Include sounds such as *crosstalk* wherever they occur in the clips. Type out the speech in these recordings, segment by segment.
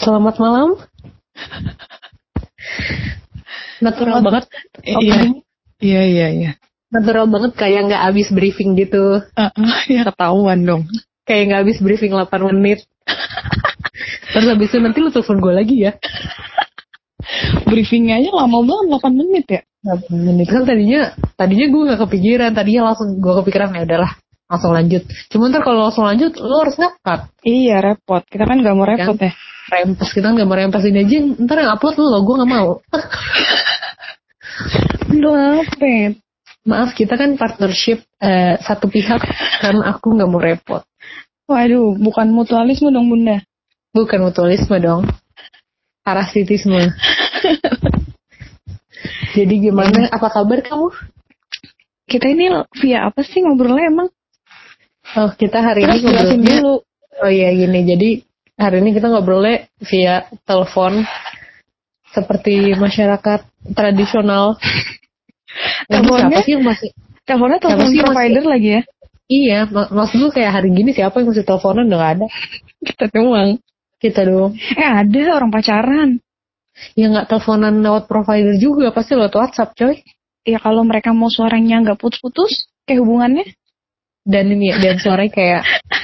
Selamat malam. Natural banget. Iya, iya, iya, iya. Natural banget kayak nggak habis briefing gitu. Ah, ah, ya ketahuan dong. Kayak nggak habis briefing 8 menit. Terus habis itu nanti lu telepon gue lagi ya. Briefingnya aja lama banget 8 menit ya. 8 menit. Kan tadinya tadinya gue nggak kepikiran. Tadinya langsung gue kepikiran ya udahlah langsung lanjut. Cuma ntar kalau langsung lanjut lu harus ngekat. Iya repot. Kita kan gak mau repot ya. Rempes kita nggak mau rempes ini aja. Ntar yang upload lu loh gue nggak mau. *laughs* Lu apa? ya? Maaf kita kan partnership eh, satu pihak karena aku nggak mau repot. Waduh, bukan mutualisme dong bunda. Bukan mutualisme dong. Parasitisme. *laughs* Jadi gimana? Apa kabar kamu? Kita ini via apa sih ngobrolnya emang? Oh, kita hari Terus ini ngobrolnya. dulu. Oh iya gini. Jadi hari ini kita ngobrolnya via telepon seperti masyarakat tradisional. Teleponnya? siapa sih yang masih? Teleponnya telepon sih provider lagi ya? Iya, mak maksud gue kayak hari gini siapa yang masih teleponan udah gak ada. Kita doang. Kita dong. Eh ada orang pacaran. Ya nggak teleponan lewat provider juga, pasti lewat WhatsApp coy. Ya kalau mereka mau suaranya nggak putus-putus, kayak hubungannya? Dan ini ya, dan suaranya kayak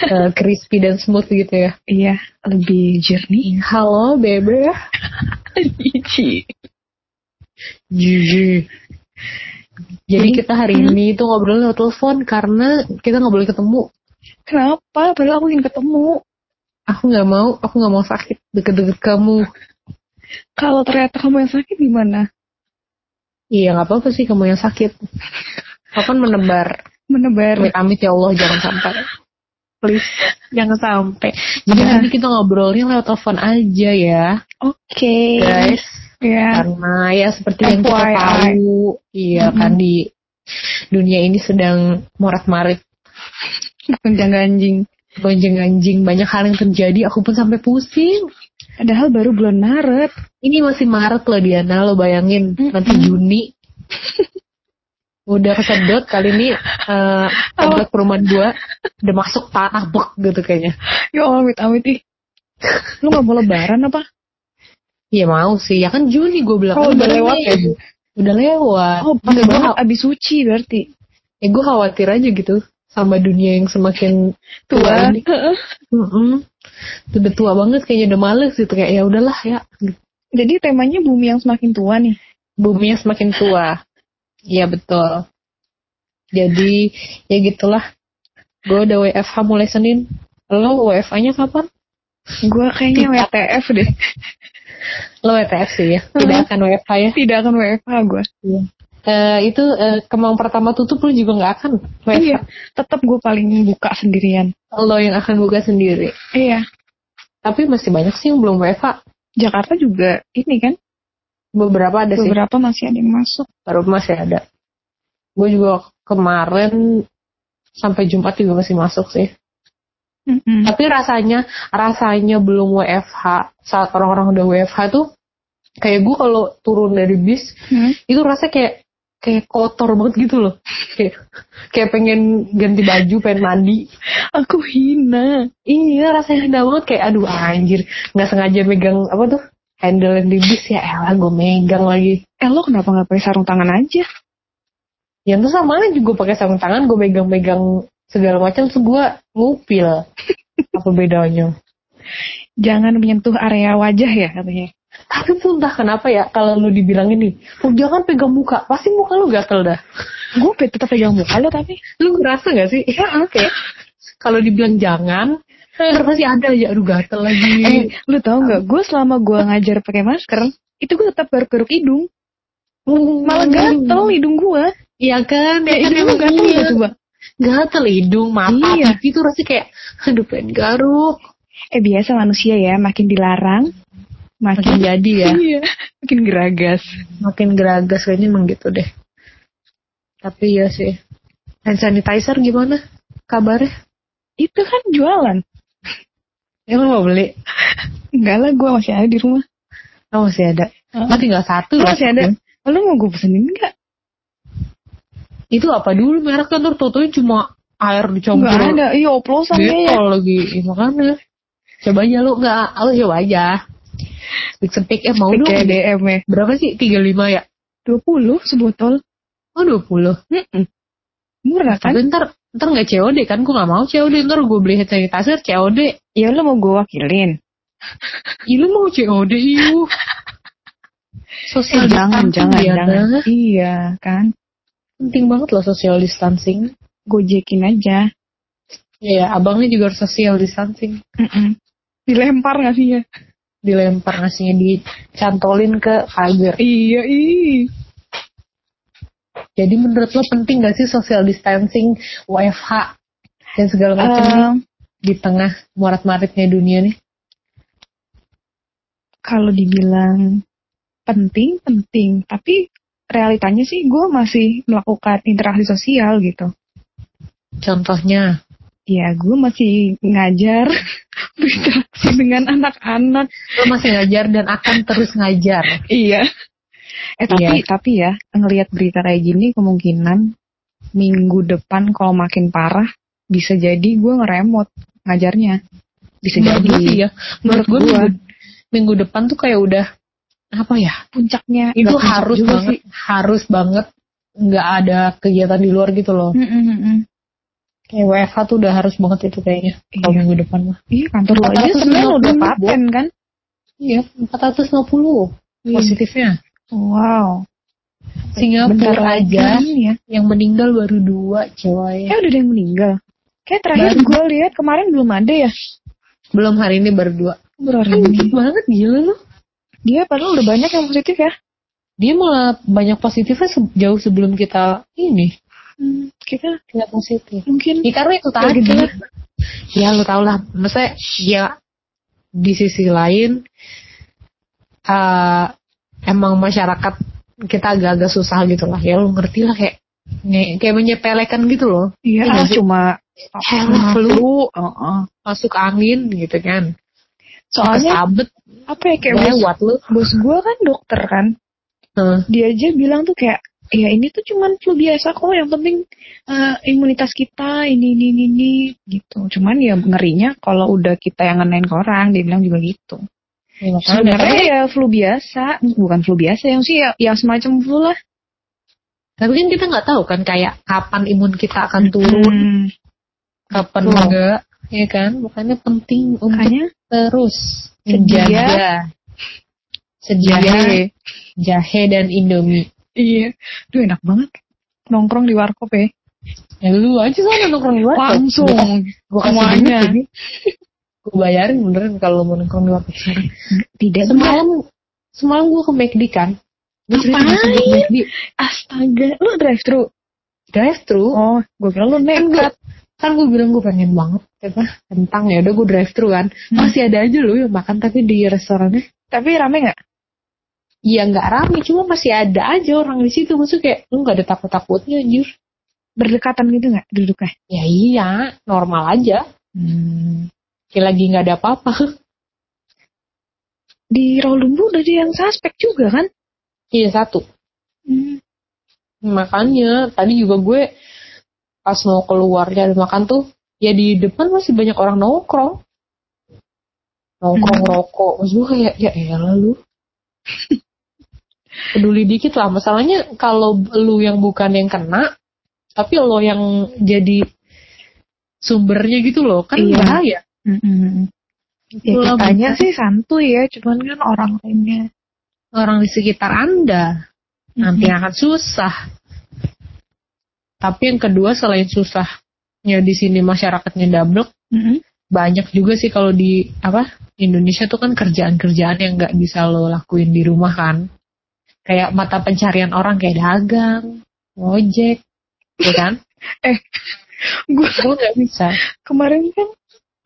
eh, crispy dan smooth gitu ya. Iya, lebih jernih. Halo bebe. Jiji. Jadi kita hari ini tuh ngobrol lewat telepon karena kita nggak boleh ketemu. Kenapa? Padahal aku ingin ketemu. Aku nggak mau, aku nggak mau sakit deket-deket kamu. Kalau ternyata kamu yang sakit gimana? Iya nggak apa-apa sih kamu yang sakit. Kapan menebar? Menebar. Amit-amit ya Allah jangan sampai. Please jangan sampai. Jadi Ya. nanti kita ngobrolnya lewat telepon aja ya, Oke. guys. Ya. Karena ya seperti yang kita FYI. tahu, iya Mm-mm. kan di dunia ini sedang morat-marit Gonjang ganjing. gonjang anjing banyak hal yang terjadi aku pun sampai pusing Padahal baru bulan Maret. ini masih Maret loh Diana lo bayangin Mm-mm. nanti Juni *laughs* udah kesedot kali ini eh *laughs* komplek perumahan gua udah masuk tanah bek gitu kayaknya Ya Allah, amit amit ih. Lu gak mau lebaran apa? Iya mau sih ya kan Juni gue bilang Oh, Kan udah lewat ya? udah lewat Oh, pas banget abis suci berarti. ya gue khawatir aja gitu sama dunia yang semakin tua Tua. ini Mm-mm. udah tua banget kayaknya udah males gitu kayak ya udahlah ya Jadi temanya bumi yang semakin tua nih. buminya semakin tua. Iya betul. Jadi ya gitulah. Gue udah WFH mulai Senin. Lo WFH-nya kapan? Gue kayaknya WTF deh. Lo WTF sih ya. Tidak akan WFH ya. Tidak akan WFH gue. Eh, itu eh, kemang pertama tutup lo juga nggak akan WFH. Iya. Tetap gue paling buka sendirian. Lo yang akan buka sendiri. Iya. Tapi masih banyak sih yang belum WFH. Jakarta juga ini kan. Beberapa ada sih. Beberapa masih ada yang masuk. Baru masih ada. Gue juga kemarin sampai Jumat juga masih masuk sih. Mm-mm. Tapi rasanya rasanya belum WFH saat orang-orang udah WFH tuh kayak gue kalau turun dari bis Hmm. itu rasanya kayak kayak kotor banget gitu loh. Kayak kayak pengen ganti baju, pengen mandi. Aku hina. Iya rasanya indah banget kayak aduh anjir nggak sengaja megang apa tuh handle yang di bis ya elah gue megang lagi. Eh lo kenapa gak pakai sarung tangan aja? Yang tuh sama aja gue pakai sarung tangan gue megang-megang segala macam terus gue ngupil. *laughs* Apa bedanya? Jangan menyentuh area wajah ya katanya. Tapi tuh entah kenapa ya kalau lu dibilang ini, oh jangan pegang muka, pasti muka lu gatel dah. Gue tetap pegang muka lo tapi. Lu ngerasa gak sih? Ya oke. Kalau dibilang jangan, terus pasti ada aja, aduh gatel lagi. Eh, lu tau nggak? Gue selama gue ngajar pakai masker, itu gue tetap garuk-garuk hidung. Malah gatel hidung gue. Iya kan? Ya, Ya, kan hidung gatel iya. gak coba? Gatel hidung, mata, Iya. pipi tuh rasanya kayak, aduh pengen garuk. Eh biasa manusia ya, makin dilarang, Makin makin jadi ya, *laughs* Iya, makin geragas. makin geragas kayaknya emang gitu deh. Tapi ya sih. Hand sanitizer gimana? Kabarnya? Itu kan jualan. Ya lu mau beli? Enggak lah, gue masih ada di rumah. Oh masih ada. Heeh. Oh, tinggal satu lah. masih ada. Oh, Lu mau gue pesenin nggak? Itu apa dulu merek kan tuh tutunya cuma air dicampur. Enggak ada. Iya oplosan kayaknya. lagi. Ya, makanya. Coba aja lu enggak, lu coba aja. Speak sepik eh mau dong. DM ya. Berapa sih? 35 ya? 20 sebotol. Oh 20. Mm-mm. Murah kan? Tapi ntar ntar nggak COD kan? Gue nggak mau COD. Ntar gue beli hand sanitizer COD. Ya lo mau gue wakilin. Ih lu mau COD iu. Social Eh, jangan, jangan, ya, jangan. Nah. Iya kan. Penting banget loh social distancing. Gojekin aja. Iya, abangnya juga harus social distancing. Mm-mm. Dilempar gak sih ya? Dilempar nasinya dicantolin ke pagar. Iya, ih. Jadi menurut lo penting gak sih social distancing, WFH, dan segala macam nih Em, di tengah morat-maritnya dunia nih? kalau dibilang penting, penting. Tapi realitanya sih gue masih melakukan interaksi sosial gitu. Contohnya, Ya, gue masih ngajar, *laughs* berinteraksi dengan anak-anak. lo masih ngajar dan akan terus ngajar. Iya. Eh tapi Iya. tapi ya ngelihat berita kayak gini kemungkinan minggu depan kalau makin parah bisa jadi gue ngeremot ngajarnya. Bisa Menurut jadi gue sih ya, menurut gue Menurut minggu, minggu depan tuh kayak udah apa ya? puncaknya Itu puncak harus juga banget, harus banget nggak ada kegiatan di luar gitu loh. Mm, mm. Kayak WFH tuh udah harus banget itu kayaknya. Kalau Iya. minggu depan mah. Iya kantor lo aja 450 sebenarnya udah paten kan? Iya, 450 Iya. positifnya. Wow. Singapura aja ya. yang meninggal baru dua coy. Eh udah ada yang meninggal. Kayak terakhir gue lihat kemarin belum ada ya. Belum hari ini baru dua. Baru hari Kan dikit banget gila loh. Dia padahal udah banyak yang positif ya. Dia malah banyak positifnya se- jauh sebelum kita ini. Hmm, kita Tidak positif. mungkin Ya karena itu tadi. di- Ya lu tau lah. Maksudnya ya di sisi lain eh emang masyarakat kita agak-agak susah gitu lah. Ya lu ngerti lah kayak nge- kayak menyepelekan gitu loh. iya ah, cuma Helm, flu, Heeh. masuk angin gitu kan. Soalnya Kesabet, apa ya kayak bos, lewat lu. bos gue kan dokter kan. Heeh. Dia aja bilang tuh kayak ya ini tuh cuman flu biasa kok yang penting eh, imunitas kita ini ini ini, ini gitu. Cuman ya ngerinya kalau udah kita yang ngenain ke orang dia bilang juga gitu. Ya, Sebenarnya ya flu biasa, bukan flu biasa yang sih ya, yang semacam flu lah. Tapi kan kita nggak tahu kan kayak kapan imun kita akan turun, Hmm, kapan Betul. enggak, ya kan? Makanya penting untuk terus menjaga sedia jahe. jahe dan indomie. Iya. Duh enak banget. Nongkrong di warkop ya. Ya lu aja sana nongkrong di warkop. Langsung. Gua kasih semuanya. Gue bayarin beneran kalau mau nongkrong di warkop sekarang. *laughs* Tidak Semalam semalam gue ke McD kan. Gue cerita McD Astaga. Lu drive thru? drive thru. Oh, gue kira lu kan gue nekat. kan gue bilang gue pengen banget apa kentang ya udah gue drive thru kan Hmm. masih ada aja loh yang makan tapi di restorannya Tapi rame gak? Iya nggak rame, cuma masih ada aja orang di situ. Maksudnya kayak lu nggak ada takut-takutnya anjir. Berdekatan gitu gak duduknya? Ya iya, normal aja. Hmm. Kayak lagi nggak ada apa-apa. *laughs* Di Rawalumbu udah ada yang suspek juga kan? Iya satu. Hmm. Makanya tadi juga gue pas mau keluar cari makan tuh, ya di depan masih banyak orang nongkrong. Nongkrong Hmm. rokok. Maksud gue kayak, ya elah lu. *laughs* Peduli dikit lah. Masalahnya kalau lu yang bukan yang kena, tapi lo yang jadi sumbernya gitu loh, kan Iya. bahaya. Mm-mm. Ya Itulah katanya sih santuy ya, cuman kan orang lainnya. orang di sekitar Anda nanti Mm-mm. akan susah. Tapi yang kedua selain susahnya di sini masyarakatnya double, Mm-mm. banyak juga sih kalau di apa Indonesia tuh kan kerjaan-kerjaan yang nggak bisa lo lakuin di rumah kan. Kayak mata pencarian orang kayak dagang, ngojek, ya kan? *laughs* Eh, gue nggak bisa. kemarin kan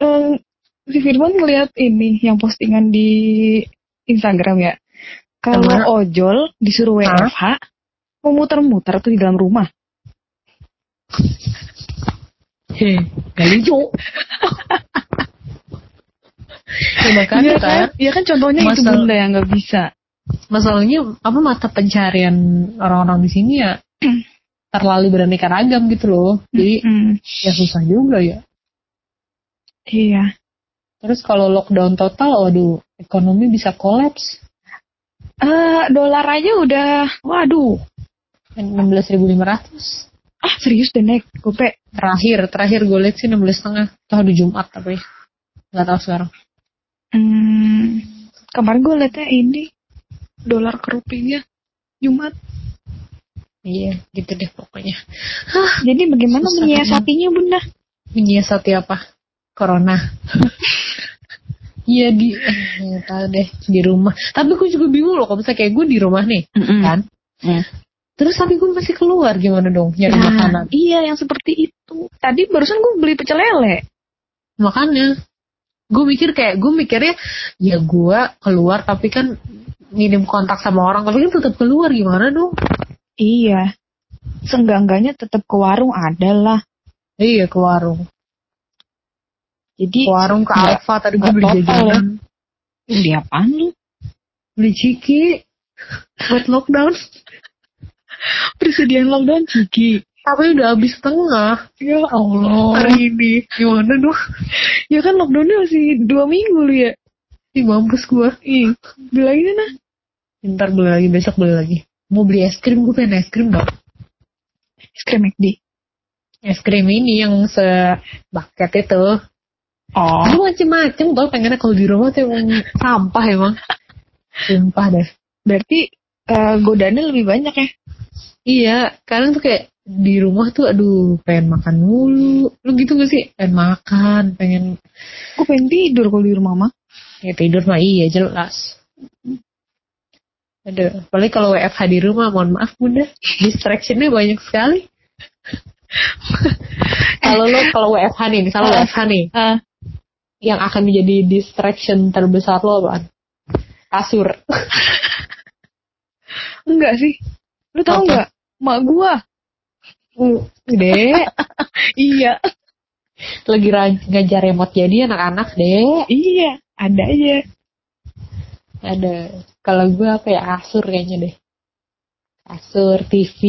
eh, si Firman ngeliat ini yang postingan di Instagram ya. Kalau ojol disuruh? WFH, mau muter-muter tuh di dalam rumah. Heh, gak lucu. ya makanya Iya kan, Iya kan contohnya itu Masa- bunda yang nggak bisa. masalahnya apa mata pencarian orang-orang di sini ya *clears throat* terlalu beraneka ragam gitu loh. Jadi Mm, ya susah juga ya. Iya. Terus kalau lockdown total, waduh, ekonomi bisa kolaps. Eh, dolar aja udah, waduh. 16.500. Ah, serius deh, Nek. Gope. Terakhir, terakhir gue lihat sih 16 setengah. Itu hari Jumat tapi. Gak tahu sekarang. Hmm, kemarin gue liatnya ini. Dolar ke rupiah. Jumat. Iya, gitu deh pokoknya. Jadi bagaimana menyiasatinya, Bunda? Menyiasati apa? Corona. Iya di, eh, tahu deh di rumah. Tapi gue juga bingung loh, kalau misalnya kayak gue di rumah nih, kan? Mm. Terus tapi gue masih keluar gimana dong nyari Nah, makanan? iya yang seperti itu. Tadi barusan gue beli pecel lele. Makanya gue mikir kayak gue mikirnya ya gue keluar tapi kan minim kontak sama orang tapi kan tetap keluar gimana dong? Iya. Senggangganya tetap ke warung ada lah. Iya ke warung, Jadi warung ke Alfa tadi gue beli jajanan, beli apaan lu? beli ciki buat lockdown. Persediaan lockdown ciki. Tapi udah habis setengah Ya Allah. hari ini. Gimana dong? Ya kan lockdownnya masih dua minggu lu ya. Ih mampus gue. Ih, beli lagi sana. Ntar beli lagi, besok beli lagi. Mau beli es krim, gue pengen es krim dong. Es krim McD. Es krim ini yang sebaket itu. Oh. Gue macem-macem tau pengennya kalau di rumah tuh emang sampah emang. Sumpah deh. Berarti eh, godaannya lebih banyak ya? Iya, kadang tuh kayak di rumah tuh aduh pengen makan mulu. Lu gitu gak sih? Pengen makan, pengen Gue pengen tidur kalau di rumah mah. ya tidur mah iya jelas. Aduh, apalagi kalau WFH di rumah, mohon maaf bunda, distractionnya banyak sekali. *laughs* kalau lo kalau WFH nih, misalnya Ah. WFH nih, Ah, yang akan menjadi distraction terbesar lo apaan? Kasur. *laughs* enggak sih. Lu tau Apa? nggak? Mak gua. Dek, *laughs* Iya. lagi ngajar remote jadi anak-anak dek. Iya. Ada aja. Ada. Kalau gue apa ya kasur kayaknya deh. Kasur, TV.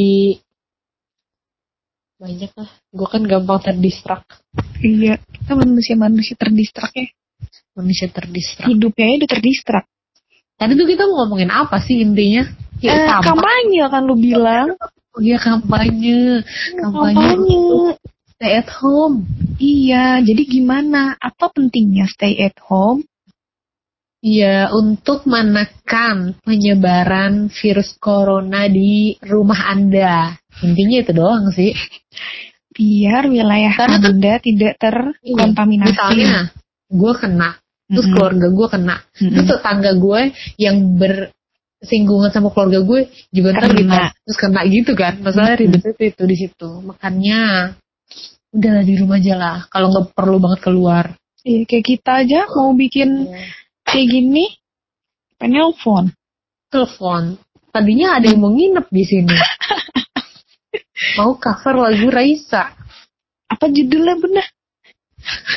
Banyak lah. Gue kan gampang terdistrak. Iya. Kita manusia-manusia terdistrak ya. Manusia terdistrak. Hidupnya udah terdistrak. Tadi tuh kita ngomongin apa sih intinya? Ya, Eh, kampanye kan lu bilang. Oh, Iya kampanye. Kampanye. Kampanye. Stay at home. Iya, jadi gimana? Apa pentingnya stay at home? Iya, untuk menekan penyebaran virus corona di rumah Anda. Intinya itu doang sih. *laughs* Biar wilayah Karena Anda tidak terkontaminasi. Misalnya, gue kena, terus Mm-mm. keluarga gue kena, terus tetangga gue yang bersinggungan sama keluarga gue juga ntar Kena. terus kena gitu kan. Masalah Mm-mm. ribetnya itu, itu di situ. Makanya udahlah di rumah aja lah. Kalau nggak perlu banget keluar. Iya, kayak kita aja mau bikin kayak gini, penelpon. Telepon. Tadinya ada yang mau nginep di sini. *laughs* mau cover lagu Raisa. Apa judulnya bener?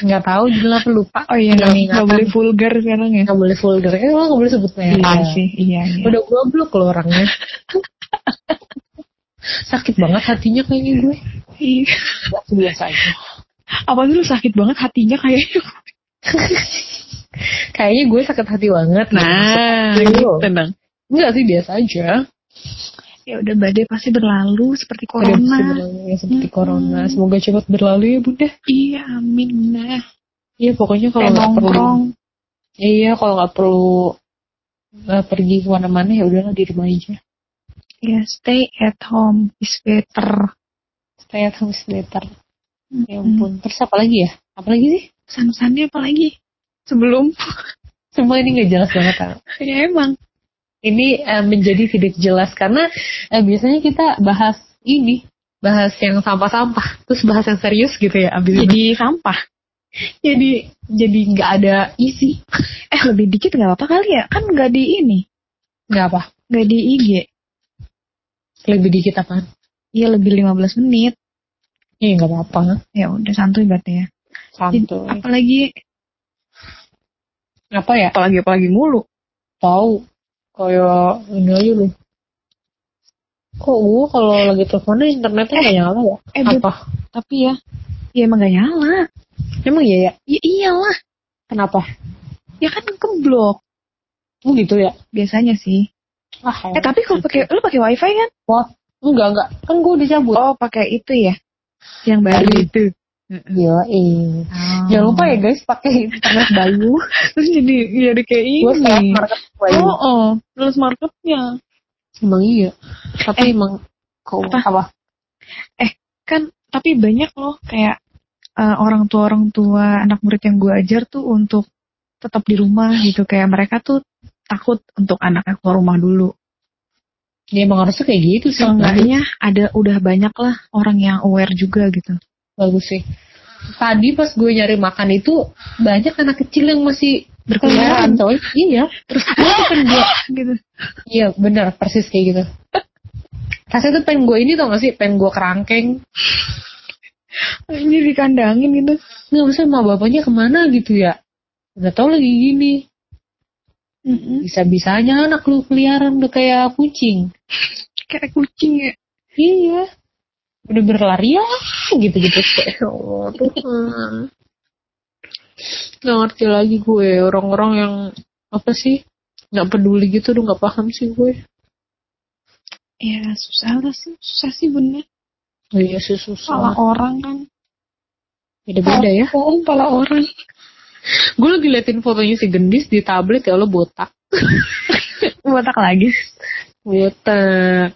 Nggak tahu judulnya apa lupa. Oh iya, Nggak nggak boleh vulgar sekarang ya. Nggak boleh vulgar. Eh, lo nggak boleh sebut merek. Iya sih, iya. iya. Udah goblok lo orangnya. *laughs* Sakit banget hatinya kayaknya gue. Iya. Biasa aja. Apa sih lu sakit banget hatinya kayaknya? *laughs* Kayaknya gue sakit hati banget. Nah, gitu dong. Enggak sih biasa aja. Ya udah badai pasti berlalu seperti corona. sebenarnya ya, seperti Mm-mm. corona. Semoga cepat berlalu ya bunda. Iya, amin. Nah, Iya pokoknya kalau nggak perlu. nongkrong. Iya kalau nggak perlu eh, pergi ke mana-mana ya udahlah di rumah aja. Ya, stay at home is better. Stay at home is better. Ya Mm-mm. ampun. Terus apa lagi ya? Apa lagi sih? Pesan-pesannya apa lagi? Sebelum Semua ini nggak jelas banget. Tau. *laughs* ya emang ini eh, menjadi tidak jelas karena eh, biasanya kita bahas ini bahas yang sampah-sampah terus bahas yang serius gitu ya abis itu. jadi sampah. jadi jadi nggak ada isi Eh lebih dikit nggak apa-apa kali ya? Kan nggak di ini, nggak apa nggak di IG. lebih dikit apaan Iya lebih 15 menit. iya nggak apa-apa Ya udah santuy berarti ya. Jadi, santuy apalagi apa ya apalagi apalagi mulu. tahu kayak ini aja lu kok gua kalau lagi teleponnya internetnya nggak nyala ya eh, apa Tapi ya, ya emang gak nyala. emang iya ya Ya iyalah, kenapa ya kan keblok. Oh gitu ya? Biasanya sih. Ah, Eh tapi kalau pakai lu pakai wifi kan? enggak enggak, kan gue udah cabut. Oh pakai itu ya? Yang baru Baru. Itu. Iya, eh. Oh. Jangan lupa ya guys, pakai internet Bayu. *laughs* Terus jadi jadi kayak gue ini. self market Bayu. Oh, oh, lulus marketnya. Emang iya. Tapi Eh, emang kok apa? apa? Kan tapi banyak loh kayak eh, orang tua orang tua anak murid yang gue ajar tuh untuk tetap di rumah gitu kayak mereka tuh takut untuk anaknya keluar rumah dulu. Ya emang harusnya kayak gitu sih. Seenggaknya ada udah banyak lah orang yang aware juga gitu. Bagus sih. Tadi pas gue nyari makan itu banyak anak kecil yang masih Berkeliaran. berkeliaran coy. Iya. Terus gue pengen gue gitu. Iya benar persis kayak gitu. Rasanya tuh pengen gue ini tau gak sih? Pengen gue kerangkeng. Ini dikandangin gitu. Nggak bisa sama bapaknya ke mana gitu ya. Udah tau lagi gini. Bisa-bisanya anak lu keliaran udah kayak kucing. Kayak kucing ya. Iya. Udah berlari *laughs* ya gitu-gitu. Kayak, oh, Tuhan. Gak ngerti lagi gue. Orang-orang yang apa sih? Gak peduli gitu udah gak paham sih gue. Ya susah lah sih. Susah sih bener. Oh iya sih susah. orang kan. Beda-beda ya. Oh, pala orang. Gue lagi liatin fotonya si Gendis di tablet ya Allah botak. *laughs* Botak lagi. Botak.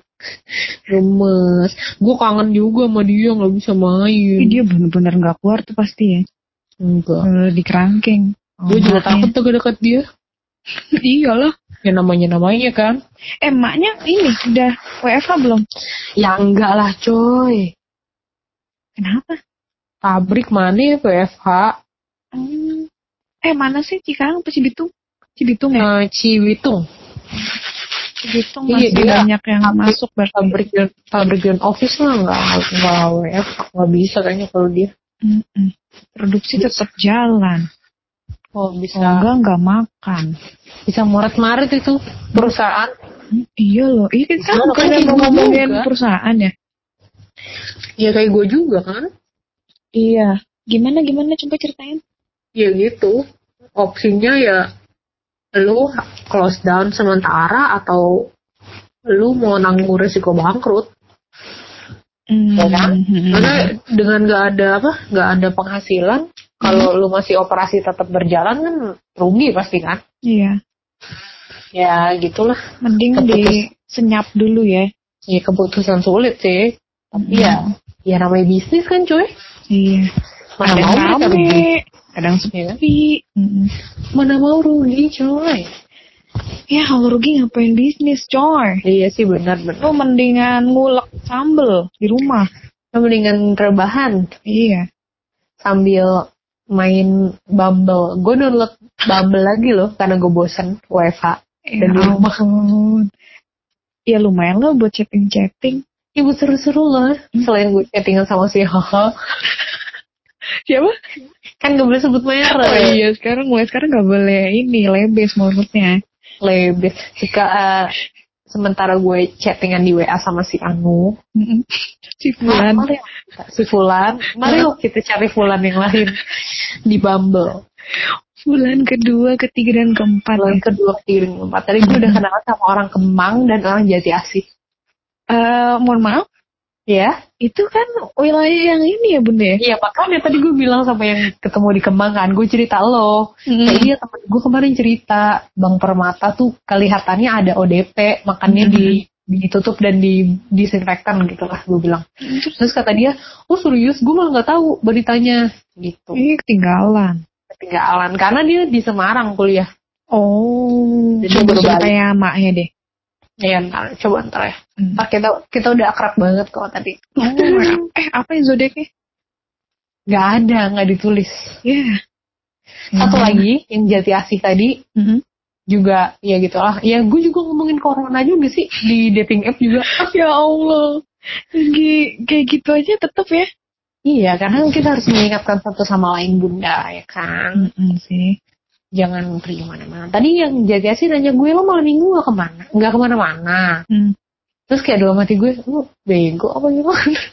Gemes. Gue kangen juga sama dia gak bisa main. dia bener-bener gak keluar tuh pasti ya. Enggak. Kalau di kerangkeng. Gue juga takut tuh dekat dia. *laughs* Iyalah. Ya namanya-namanya kan. Eh, emaknya ini udah WFH belum? Ya enggak lah coy. Kenapa? Pabrik mana ya PFH? Hmm. Eh, mana sih Cikarang apa Cibitung? Cibitung ya? Eh, Ciwitung. Cibitung iya, masih dia banyak yang pabrik- masuk. Pabrik pabrik dan office lah enggak enggak WFH enggak bisa kayaknya kalau dia. Mm-mm. Produksi tetap jalan. Oh bisa enggak, enggak makan. bisa moret-marit itu perusahaan. Hmm, iya loh. Iya kan bukan kan kayak mau ngomongin juga. perusahaan ya? Ya kayak gue juga kan. Iya. Gimana gimana coba ceritain? Ya gitu. Opsinya ya lu close down sementara atau lu mau nanggung resiko bangkrut. Hmm. Ya kan? hmm. Karena dengan nggak ada apa, nggak ada penghasilan, kalau lu masih operasi tetap berjalan kan rugi pasti kan? Iya. Ya gitulah. Mending Keputus. disenyap dulu ya. Ya keputusan sulit sih. Tapi ya, ya namanya bisnis kan cuy. Iya. Mana mau rame, kadang Ya kan? sepi. Mm-mm. Mana mau rugi coy? Ya kalau rugi ngapain bisnis coy? Iya sih benar-benar. Lu mendingan ngulek sambel di rumah. Mendingan rebahan Iya. sambil main Bumble. Gue download Bumble lagi loh karena gue bosen WFH. Ya Dan di rumah. Ya lumayan lah buat chatting-chatting. Ibu seru-seru loh. Selain gue chattingan sama si Haha. Siapa? Kan gak boleh sebut merek. Oh iya, sekarang mulai sekarang nggak boleh ini lebes mulutnya. Lebih. Jika eh, sementara gue chattingan di WA sama si Anu. Si Fulan. mari si Fulan. Mari kita cari Fulan yang lain di Bumble. Fulan kedua, ketiga dan keempat. Fulan kedua, ketiga, dan keempat. Tadi gue udah kenal sama orang Kemang dan orang Jati Asih. Eh, mohon maaf, Ya, itu kan wilayah yang ini ya bunda ya? iya makanya tadi gue bilang sama yang ketemu di Kemang kan, gue cerita lo. Mm. Kayak iya temen gue kemarin cerita, Bang Permata tuh kelihatannya ada ODP, makanya di ditutup dan di disinfektan gitu lah gue bilang. Terus kata dia, oh serius gue malah nggak tahu beritanya gitu. Ini ketinggalan. Ketinggalan karena dia di Semarang kuliah. Oh, Jadi coba baru ceritain maknya deh. Ya ntar, coba ntar ya. Hmm. Ntar kita kita udah akrab banget kok tadi. Oh, *laughs* eh apa yang zodiaknya? Gak ada, nggak ditulis. Ya. Satu Hmm. lagi yang jati asih tadi Mhm. juga ya gitu lah. Ya gue juga ngomongin corona juga sih di dating app juga. *laughs* Ya Allah. G- kayak gitu aja tetep ya. iya, karena kita harus mengingatkan satu sama lain bunda ya kan. Mm sih. Jangan pergi ke mana-mana. Tadi yang jati asih nanya gue lo malam minggu gak ke mana? Gak ke mana-mana. Hmm. Terus kayak dalam hati gue, lu bego apa gimana? *laughs*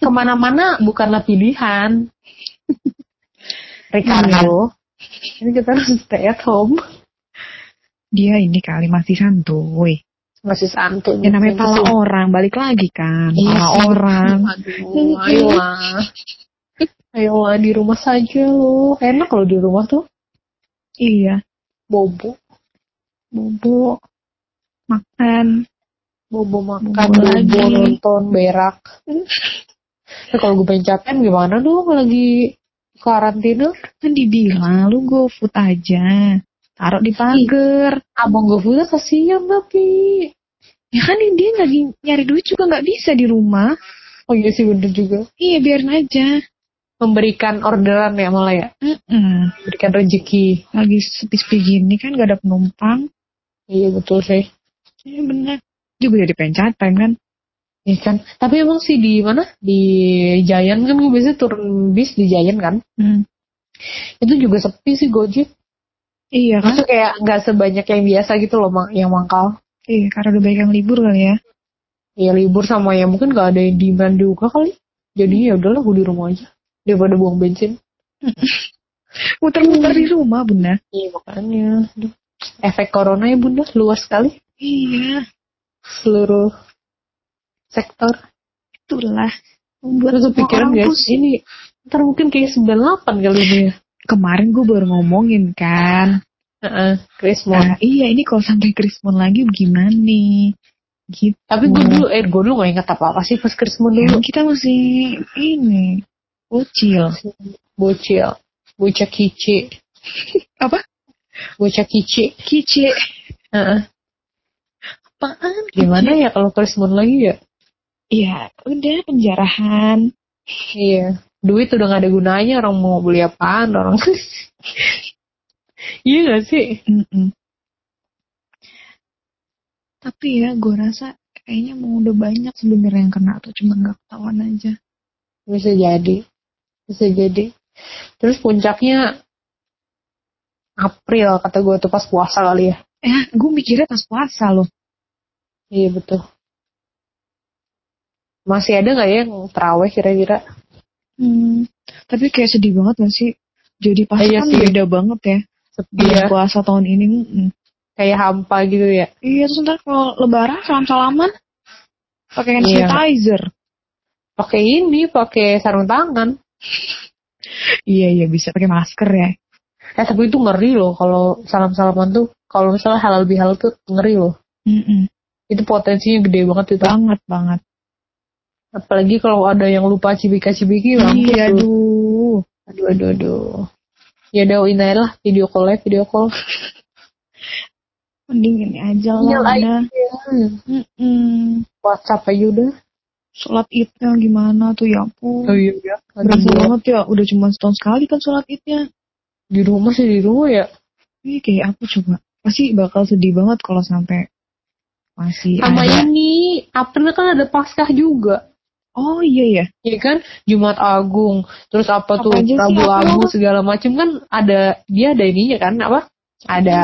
Ke mana-mana bukanlah pilihan. Ricardo, Ini kita harus stay at home. Dia ini kali masih santuy. Masih santuy. Ya namanya pala orang, balik lagi kan. Iya Pala sih. orang. Aduh, ayolah. Ayolah di rumah saja loh. Enak kalau di rumah tuh. Iya. Bobo. Bobo. Makan. Bobo makan, Bobo bobo lagi. nonton, berak. *laughs* Nah, kalau gue pengen catean gimana dong lagi karantina? Kan dibilang lu go food aja. Taruh di pagar. Abang gue punya kasihan tapi. Ya kan dia lagi nyari duit juga nggak bisa di rumah. Oh iya sih bener juga. Iya biarin aja. Memberikan orderan ya malah ya. Mm-mm. Memberikan rezeki. Lagi sepi-sepi gini kan gak ada penumpang. Iya betul sih. Iya bener. Juga jadi pengen time kan. Iya kan. Tapi emang sih di mana? Di Giant kan gue biasanya turun bis di Giant kan. Hmm. Itu juga sepi sih Gojek. Iya kan. Maksudnya kayak nggak sebanyak yang biasa gitu loh yang mangkal. Iya karena udah banyak yang libur kali ya. Ya libur sama ya mungkin gak ada yang demand juga kali. Jadi ya udahlah gue di rumah aja. Daripada buang bensin. *laughs* Muter-muter di rumah bunda. Iya makanya. Aduh. Efek corona ya bunda luas sekali. Iya. Seluruh sektor. Itulah. Membuat kepikiran orang guys, ini ntar mungkin kayak 98 kali ini ya. Kemarin gue baru ngomongin kan. Heeh, Krismon. Nah, iya ini kalau sampai Krismon lagi gimana nih? Gitu. Tapi gue dulu, eh gue dulu gak ingat apa-apa sih pas Krismon Ya, dulu. kita masih ini bocil. Bocil. Bocah kici. *laughs* Apa? Bocah kici. Kice. Heeh. Apaan? Gimana ya kalau Krismon lagi ya? Iya, udah penjarahan. Iya. Duit udah gak ada gunanya, orang mau beli apaan, orang. iya gak sih? Mm-mm. Tapi ya, gue rasa kayaknya mau udah banyak sebenarnya yang kena tuh, cuma nggak ketahuan aja. Bisa jadi. Bisa jadi. Terus puncaknya April kata gue tuh pas puasa kali ya. Eh, gue mikirnya pas puasa loh. Iya betul. Masih ada nggak ya yang terawih kira-kira? Hmm, tapi kayak sedih banget gak sih? Jadi pas Iya kan sih. beda banget ya. Sepi Bulan ya. puasa tahun ini. mm. Kayak hampa gitu ya. Iya, terus ntar kalau lebaran salam-salaman pakai hand Iya. sanitizer. Pakai ini, pakai sarung tangan. Iya, iya bisa pakai masker ya. Eh tapi itu ngeri loh kalau salam-salaman tuh. Kalau misalnya halal bihalal tuh ngeri loh. Mm-mm. Itu potensinya gede banget itu. Banget banget. Apalagi kalau ada yang lupa cibika-cibiki, mampus Iya, aduh. Aduh, aduh, aduh. Ya udah, ini aja lah video call ya, video call. Mending ini aja lah. aja. udah. Mm-mm. WhatsApp aja udah. Sholat idnya gimana tuh ya ampun. Oh iya, ya. Berasa Aduh, banget ya, udah cuma setahun sekali kan sholat idnya. Di rumah sih, di rumah ya. Ini kayak apa coba? Pasti bakal sedih banget kalau sampai masih Sama ada. ini, April kan ada Paskah juga. Oh iya ya. Iya kan, Jumat Agung, terus apa, Apa tuh, Rabu? Abu segala macem kan ada, dia ada ininya kan, apa? Ada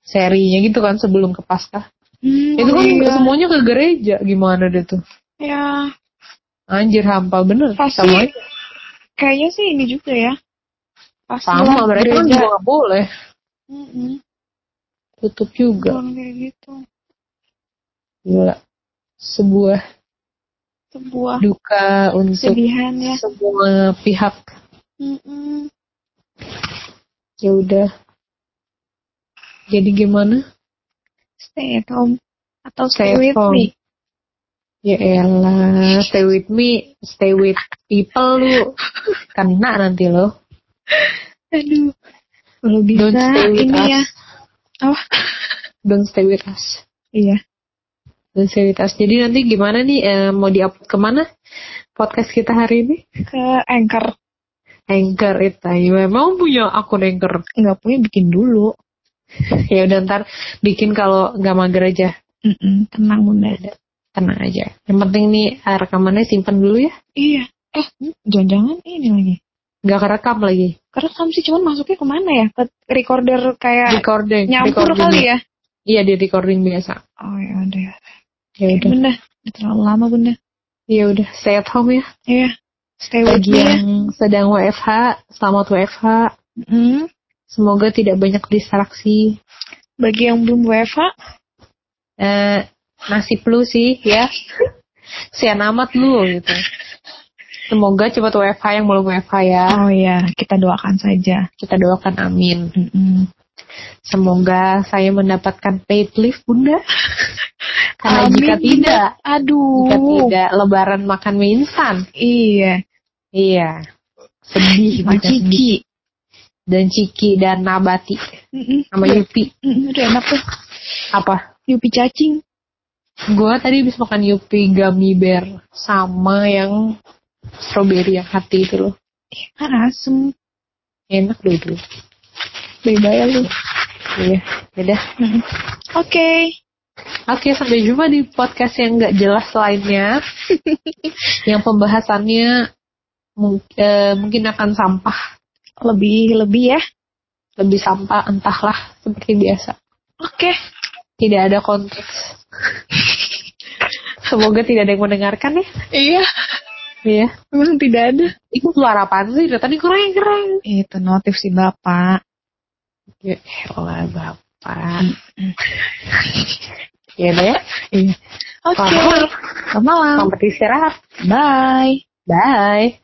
serinya gitu kan sebelum ke Paskah. Hmm, Itu kan iya. semuanya ke gereja, gimana deh tuh? Ya, Anjir hampa bener. Pasti sama kayaknya sih ini juga ya. Pasti sama mereka kan juga gak boleh Mm-mm. tutup juga. Kayak gitu. Gila. Sebuah Sebuah duka untuk kesedihan ya. semua pihak. Mm-mm. Ya udah. Jadi gimana? Stay at home atau stay, Stay with home. me. Ya elah, stay with me, stay with people lu. Kena nanti lo. Aduh. Kalau bisa Don't stay with ini us. ya. Apa? Don't stay with us. Iya. Don't stay with us. Jadi nanti gimana nih, eh, mau di-upload ke mana? Podcast kita hari ini? Ke anchor. Anchor itu. Ya, Memang punya akun Anchor. Nggak punya bikin dulu. *laughs* Ya udah ntar bikin kalau nggak mager aja. Mm-mm. Tenang bunda. Tenang aja. Yang penting nih eh, rekamannya simpan dulu ya. Iya. Eh, jangan-jangan ini lagi. Nggak kerekam lagi. Kerekam sih cuman masuknya ke mana ya? Ke recorder kayak Recording. nyampur recording. kali ya? Iya di recording biasa. Oh ya udah. Ya udah. bunda. Terlalu lama bunda. Ya udah. Stay at home ya. Iya. Stay with Bagi me ya. yang sedang WFH, selamat WFH. Mm. Semoga tidak banyak distraksi. Bagi yang belum WFH, Eh, nasib lu sih ya. *laughs* Sian amat lu gitu. Semoga cepat WFH yang belum WFH ya. oh ya, kita doakan saja. Kita doakan amin. Mm-mm. Semoga saya mendapatkan paid leave bunda. *laughs* Karena Amin, jika Bunda. tidak, Aduh. jika tidak lebaran makan mie instan. Iya. Iya. Sedih Sama sedih. Ciki. Dan Ciki dan Nabati Mm-mm. sama Iya. Yupi. Mm-mm, Udah enak tuh. Apa? Yupi cacing. Gua tadi habis makan Yupi gummy bear sama yang strawberry yang hati itu loh. Kan asem. Enak deh itu. Bye-bye lu. Iya, beda. Oke. Oke, sampai jumpa di podcast yang nggak jelas lainnya. *laughs* yang pembahasannya mung- eh, mungkin akan sampah, Lebih-lebih ya. lebih sampah entahlah seperti biasa. Oke. Tidak ada konteks. Semoga tidak ada yang mendengarkan ya. Iya. Iya. Memang tidak ada. Itu suara apaan sih? Dari Tadi keren keren. Itu notif si bapak. Ya elah bapak. ya udah ya. Iya. Oke. Malam. Selamat malam. Selamat istirahat. Bye. Bye.